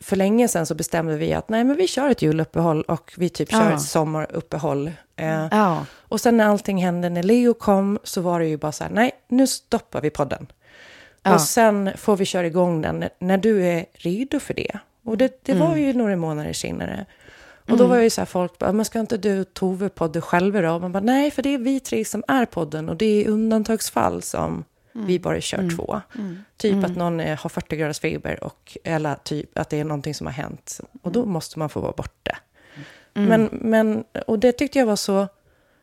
för länge sedan så bestämde vi att nej, men vi kör ett juluppehåll och vi typ kör ja. ett sommaruppehåll. Eh, ja. Och sen när allting hände, när Leo kom, så var det ju bara så här, nej, nu stoppar vi podden. Ja. Och sen får vi köra igång den när, när du är redo för det. Och det, det var mm. ju några månader senare. Och då var ju så här folk, men ska inte du och Tove podda själva då? Och man bara, nej, för det är vi tre som är podden och det är undantagsfall som mm. vi bara kör mm. två. Mm. Typ att mm. någon är, har 40 graders feber och, eller typ att det är någonting som har hänt. Och då måste man få vara borta. Mm. Men, men, och det tyckte jag var så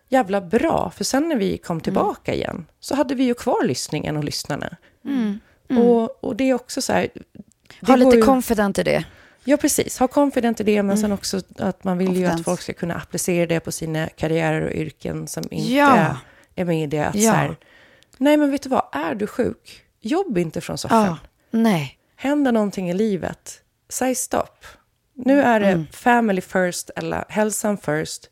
jävla bra, för sen när vi kom tillbaka igen så hade vi ju kvar lyssningen och lyssnarna. Och, och det är också så här... Ha lite ju... confident i det. Ja, precis. Ha confident i det, men mm. sen också att man vill Confidence. ju att folk ska kunna applicera det på sina karriärer och yrken som inte ja. är med i det. Att ja. så här, nej, men vet du vad? Är du sjuk? Jobb inte från soffan. Ja. Nej. Händer någonting i livet, säg stopp. Nu är det mm. family first eller hälsan first.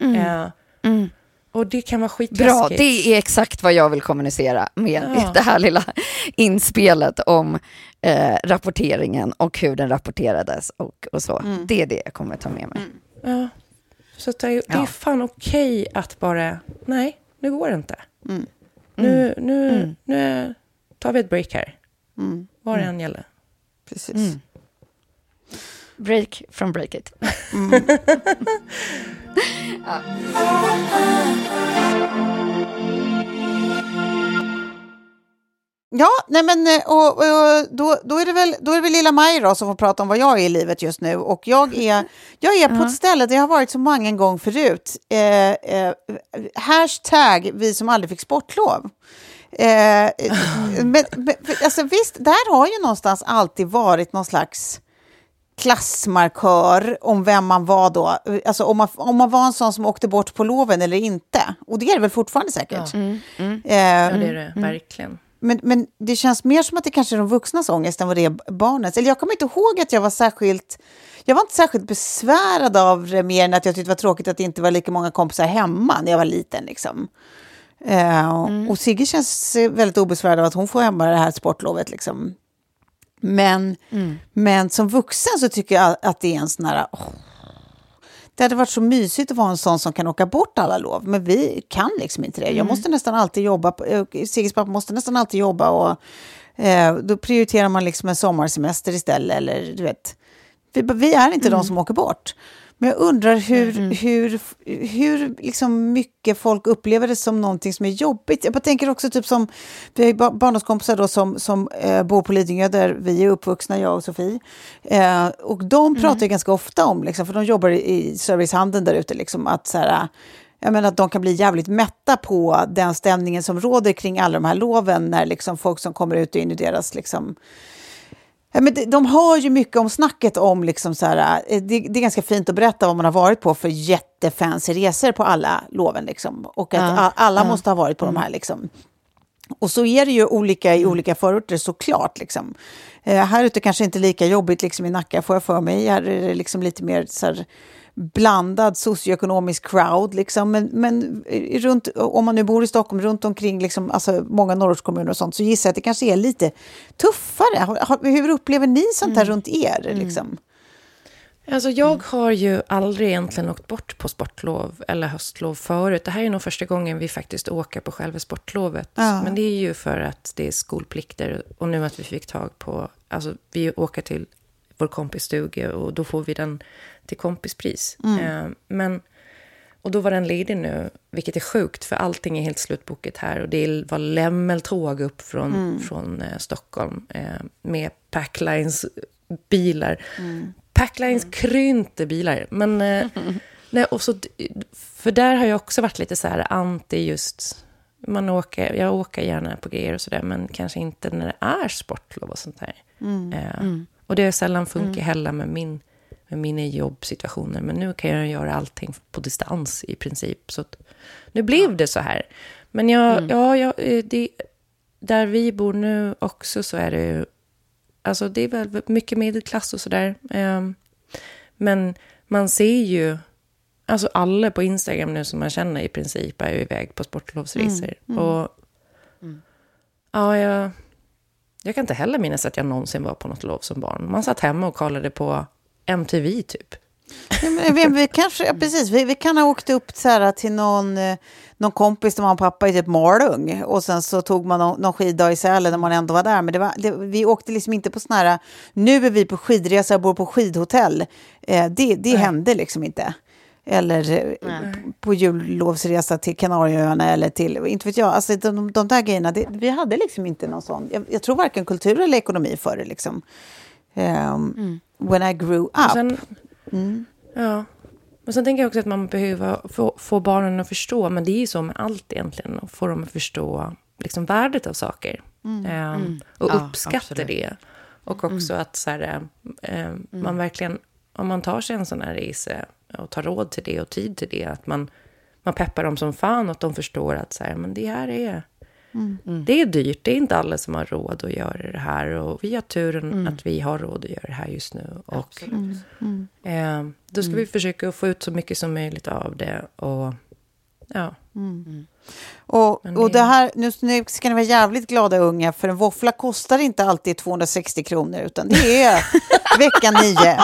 Mm. Eh, mm. Och det kan vara Bra, skitläskigt. det är exakt vad jag vill kommunicera med Ja. det här lilla inspelet om eh, rapporteringen och hur den rapporterades och, och så. Mm. Det är det jag kommer ta med mig. Ja. Så det, är, det är Ja. fan okej att bara, nej, nu går det inte. Mm. Nu, nu, Mm. nu tar vi ett break här. Mm. Vad det Mm. än gäller. Precis. Mm. Break from break it. Mm. Ja, nej men eh, och, och, då, då, är det väl, då är det väl lilla Maj då som får prata om vad jag är i livet just nu. Och jag är, jag är på Ja. ett ställe där jag har varit så många en gång förut. Eh, eh, hashtag vi som aldrig fick sportlov. Eh, men, men, alltså, visst, där har ju någonstans alltid varit någon slags klassmarkör om vem man var då. Alltså om man, om man var en sån som åkte bort på loven eller inte. Och det är det väl fortfarande säkert. Ja. Eh, Ja, det är det verkligen. Men, men det känns mer som att det kanske är de vuxnas ångest än vad det är barnens. Eller jag kommer inte ihåg att jag var särskilt... Jag var inte särskilt besvärad av det mer än att jag tyckte det var tråkigt att det inte var lika många kompisar hemma när jag var liten. Liksom. Eh, och- Och Sigge känns väldigt obesvärad av att hon får hemma det här sportlovet. Liksom. Men, men som vuxen så tycker jag att det är en sån här... åh, det hade varit så mysigt att vara en sån som kan åka bort alla lov, men vi kan liksom inte det. Jag måste nästan alltid jobba, eh, Sigges pappa måste nästan alltid jobba och eh, då prioriterar man liksom en sommarsemester istället. Eller, du vet. Vi, vi är inte de som åker bort. Men jag undrar hur, hur, hur liksom mycket folk upplever det som någonting som är jobbigt. Jag tänker också typ som, vi har ju barndomskompisar då som, som eh, bor på Lidingö där vi är uppvuxna, jag och Sofie. Eh, och de pratar ju ganska ofta om, liksom, för de jobbar i i servicehandeln där ute, liksom, att så här, jag menar att de kan bli jävligt mätta på den stämningen som råder kring alla de här loven när liksom folk som kommer ut och in i deras liksom, Ja, men de, de har ju mycket om snacket om, liksom så här, eh, det, det är ganska fint att berätta vad man har varit på för jättefancy resor på alla loven. Liksom. Och att Ja, alla ja. måste ha varit på de här. Liksom. Och så är det ju olika i olika förorter såklart. Liksom. Eh, här ute kanske inte lika jobbigt liksom i Nacka får jag för mig. Här är det liksom lite mer så här, blandad socioekonomisk crowd. Liksom. Men, men runt, om man nu bor i Stockholm, runt omkring liksom, alltså många norrortskommuner och sånt, så gissar jag att det kanske är lite tuffare. Hur upplever ni sånt här runt er? Liksom? Alltså jag har ju aldrig egentligen åkt bort på sportlov eller höstlov förut. Det här är nog första gången vi faktiskt åker på själva sportlovet. Ja. Men det är ju för att det är skolplikter och nu att vi fick tag på, alltså vi åker till vår kompis stuga och då får vi den till kompispris. Eh, men, och då var den ledig nu, vilket är sjukt för allting är helt slutbokat här och det var lämmeltåg upp från, från eh, Stockholm eh, med Packlines bilar. Packlines krynte bilar. Men, eh, nej, och så, för där har jag också varit lite så här anti just... Man åker, jag åker gärna på grejer och sådär, men kanske inte när det är sportlov och sånt där. Eh, Och det har sällan funkat heller med, min, med mina jobbsituationer. Men nu kan jag göra allting på distans i princip. Så nu blev det så här. Men jag, ja, jag, eh, det, där vi bor nu också så är det ju Alltså det är väl mycket medelklass och sådär. Ehm, men man ser ju, alltså alla på Instagram nu som man känner i princip är ju iväg på sportlovsresor. Och ja, jag, jag kan inte heller minnas att jag någonsin var på något lov som barn. Man satt hemma och kollade på MTV typ. Ja, men vi, vi, kanske, ja, precis, vi, vi kan ha åkt upp så här, till någon, eh, någon kompis där mamma och pappa i typ Malung och sen så tog man någon, någon skiddag i Sälen när man ändå var där. Men det var, det, vi åkte liksom inte på såna här, nu är vi på skidresa och bor på skidhotell. Eh, det det hände liksom inte. Eller eh, på jullovsresa till Kanarieöarna eller till, inte vet jag, alltså de, de där grejerna, det, vi hade liksom inte någon sån, jag, jag tror varken kultur eller ekonomi för det liksom. Ehm, When I grew up. Och sen, Ja. Och sen tänker jag också att man behöver få, få barnen att förstå, men det är ju så med allt egentligen, att få dem att förstå liksom, värdet av saker. Ehm, och Ja, uppskatta absolut. det. Och också att så här, eh, man verkligen, om man tar sig en sån här resa och tar råd till det och tid till det, att man, man peppar dem som fan och att de förstår att så här, men det här är... Det är dyrt, det är inte alla som har råd att göra det här. Och vi har turen att vi har råd att göra det här just nu. Och, eh, då ska vi försöka få ut så mycket som möjligt av det. Och Ja. Och, Men och det- det här, nu, nu ska ni vara jävligt glada unga, för en våffla kostar inte alltid 260 kronor, utan det är vecka nio.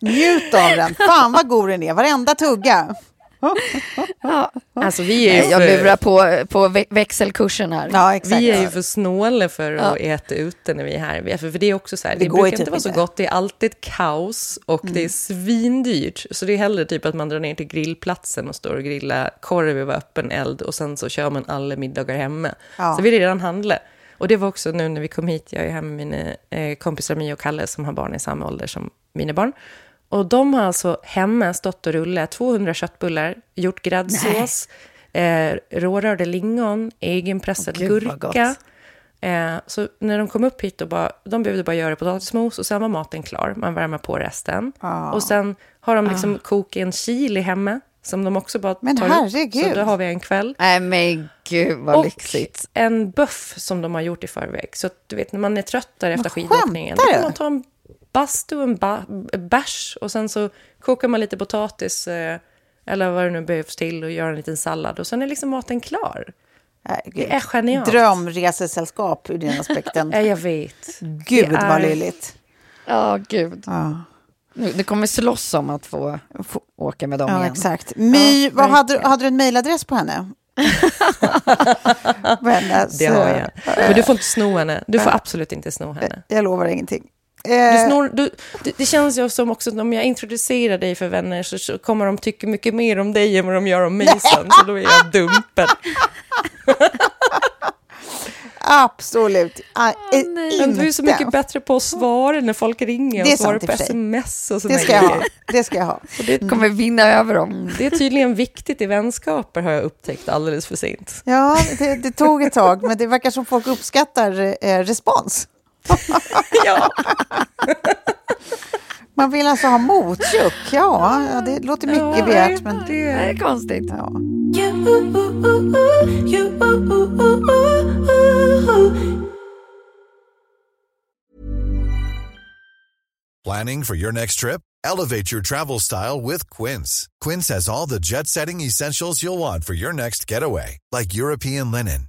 Njut av den. Fan vad god den är, varenda tugga. Alltså vi är ju Jag för, lurar på, på växelkursen här. Ja, exakt. vi är ju för snåla för att Ja. äta ute när vi är här. Vi- För, för det är också så här, Det det, brukar typ inte vara så gott. Det är alltid kaos och det är svindyrt. Så det är hellre typ att man drar ner till grillplatsen och står och grillar korv över öppen eld och sen så kör man alla middagar hemma. Ja. Så vi redan handlat. Och det var också nu när vi kom hit, jag är här med mina eh, kompisar Mia och Kalle som har barn i samma ålder som mina barn. Och de har alltså hemma stått och rullat 200 köttbullar, gjort gräddsås, eh, rårörda lingon, egenpressad vad gurka. Eh, så när de kom upp hit, och bara, de behövde bara göra potatismos och sen var maten klar. Man värmer på resten. Ah. Och sen har de liksom kokat en chili hemma som de också bara Men tar upp. herregud. Så då har vi en kväll. Nej men gud vad Och lyxigt. en buff som de har gjort i förväg. Så du vet, när man är trött där efter skidåkningen, då kan man ta en bastu och en ba bärs och sen så kokar man lite potatis eh, eller vad det nu behövs till och gör en liten sallad och sen är liksom maten klar. Herregud. Det är genialt. Drömresesällskap ur den aspekten. Ja, jag vet. Gud Det är- vad löjligt. Ja, gud. Ja. Nu, nu kommer slåss om att få Få- åka med dem Ja, igen. exakt. My, Ja, vad hade, hade du en mejladress på henne? Men alltså, Det har jag. Men du får inte sno henne. Du får absolut inte sno henne. Jag lovar ingenting. Du Eh, snor, du, det, det känns ju som också att om jag introducerar dig för vänner så, så kommer de tycka mycket mer om dig än vad de gör om mig sen. Så då är jag dumpen. absolut. Ah, eh, Men du är så mycket bättre på att svara när folk ringer Det är och svara sant i på sms och Det ska jag ha. Det ska jag ha. Och det, kommer vinna över dem. det är tydligen viktigt i vänskaper har jag upptäckt alldeles för sent. Ja, det, det tog ett tag, men det verkar som folk uppskattar eh, respons. Ja. Man vill alltså ha motjuck. Ja, ja, det låter mycket Ja, begärt, men... Det är konstigt. Ja. Planning for your next trip? Elevate your travel style with Quince. Quince has all the jet setting essentials you'll want for your next getaway, like European linen,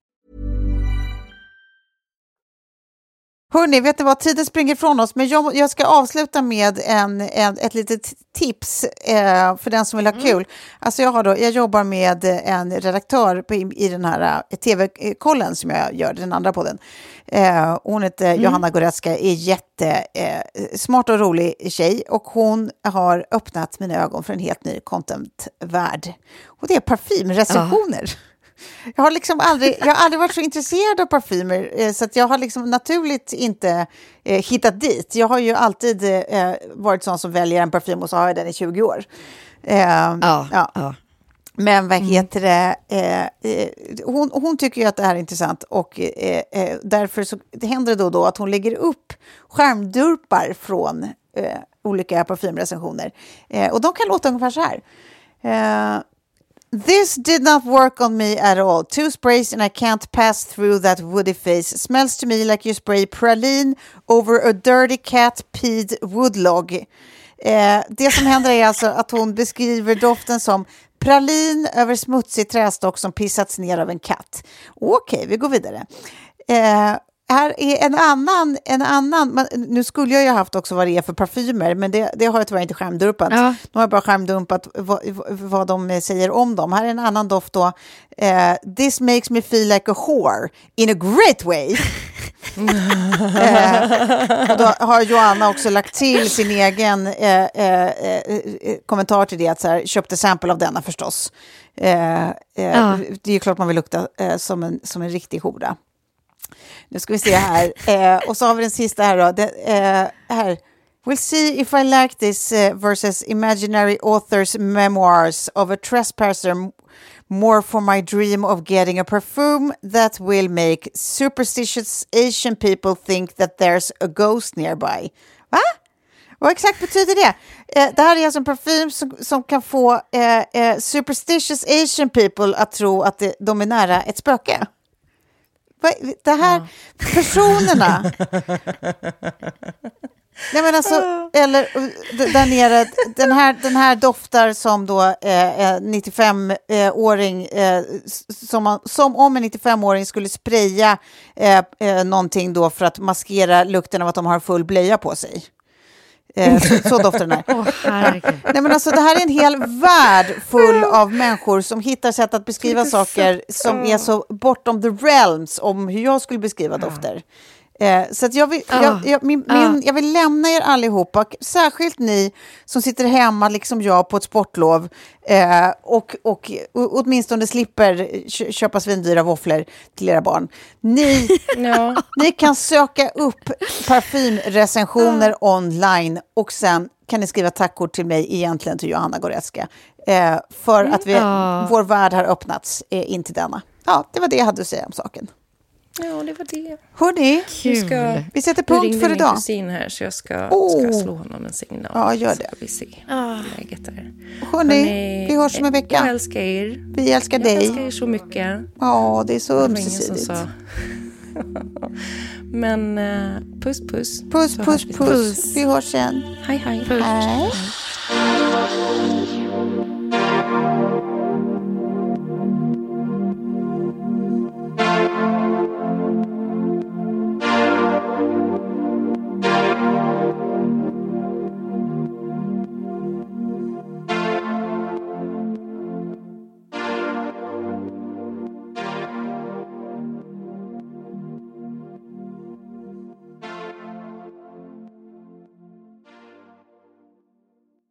Hörni, vet ni vad? Tiden springer ifrån oss, men jag, jag ska avsluta med en, en, ett litet tips eh, för den som vill ha kul. Alltså jag, har då, jag jobbar med en redaktör på, i, i den här eh, tv-kollen som jag gör, den andra podden. Eh, hon heter Johanna Goretzka, är jättesmart eh, smart och rolig tjej och hon har öppnat mina ögon för en helt ny contentvärld. Och det är parfymrecensioner. Jag har, liksom aldrig, jag har aldrig varit så intresserad av parfymer, eh, så att jag har liksom naturligt inte eh, hittat dit. Jag har ju alltid eh, varit sån som väljer en parfym och så har jag den i 20 år. Eh, Ja, ja. ja. Men vad heter det? Eh, eh, hon, hon tycker ju att det här är intressant och därför så det händer det då och då att hon lägger upp skärmdurpar från olika parfymrecensioner. Och de kan låta ungefär så här. This did not work on me at all. Two sprays and I can't pass through that woody face. Smells to me like you spray praline over a dirty cat peed woodlog. Eh, det som händer är alltså att hon beskriver doften som pralin över smutsig trästock som pissats ner av en katt. Okej, vi går vidare. Eh, här är en annan, en annan nu skulle jag ju haft också vad det är för parfymer, men det, det har jag tyvärr inte skärmdumpat. Ja. Nu har jag bara skärmdumpat vad, vad de säger om dem. Här är en annan doft då. Eh, This makes me feel like a whore in a great way. eh, då har Joanna också lagt till sin egen eh, eh, eh kommentar till det, att så här, köpte sample av denna förstås. Ja. Det är klart man vill lukta som, en, som en riktig hora. Nu ska vi se här. Eh, och så har vi den sista här då. Det, eh, här. We'll see if I like this uh, versus imaginary author's memoirs of a trespasser more for my dream of getting a perfume that will make superstitious Asian people think that there's a ghost nearby. Va? Vad exakt betyder det? Eh, det här är alltså en parfym som, som kan få eh, eh, superstitious Asian people att tro att det, de är nära ett spöke. Det här, personerna. Nej, men alltså, eller där nere, den här, den här doftar som då eh, 95-åring, eh, eh, som, som om en 95-åring skulle spraya eh, eh, någonting då för att maskera lukten av att de har full blöja på sig. Eh, så, så doftar den här. Oh, Nej, men alltså, det här är en hel värld full av människor som hittar sätt att beskriva saker som är så bortom the realms om hur jag skulle beskriva dofter. Eh, så jag, vill, oh. jag, jag, min, oh. min, jag vill lämna er allihopa, särskilt ni som sitter hemma, liksom jag, på ett sportlov eh, och, och, och åtminstone slipper köpa svindyra våfflor till era barn. Ni, ni kan söka upp parfymrecensioner oh. online och sen kan ni skriva tackord till mig, egentligen till Johanna Goretzka, eh, för att vi, vår värld har öppnats eh, in till denna. Ja, det var det jag hade att säga om saken. Ja, det var det. Hörni, ska, vi sätter punkt för idag. min kusin här, så jag ska, oh. ska slå honom en signal. Ja, gör det. Så vi se ah. läget är. Hörni, vi hörs om en vecka. Jag älskar er. Vi älskar jag dig. Jag älskar er så mycket. Ja, det är så ömsesidigt. Men uh, puss, puss. Puss, puss, puss, puss. Vi hörs sen. Hej, hej. Hej.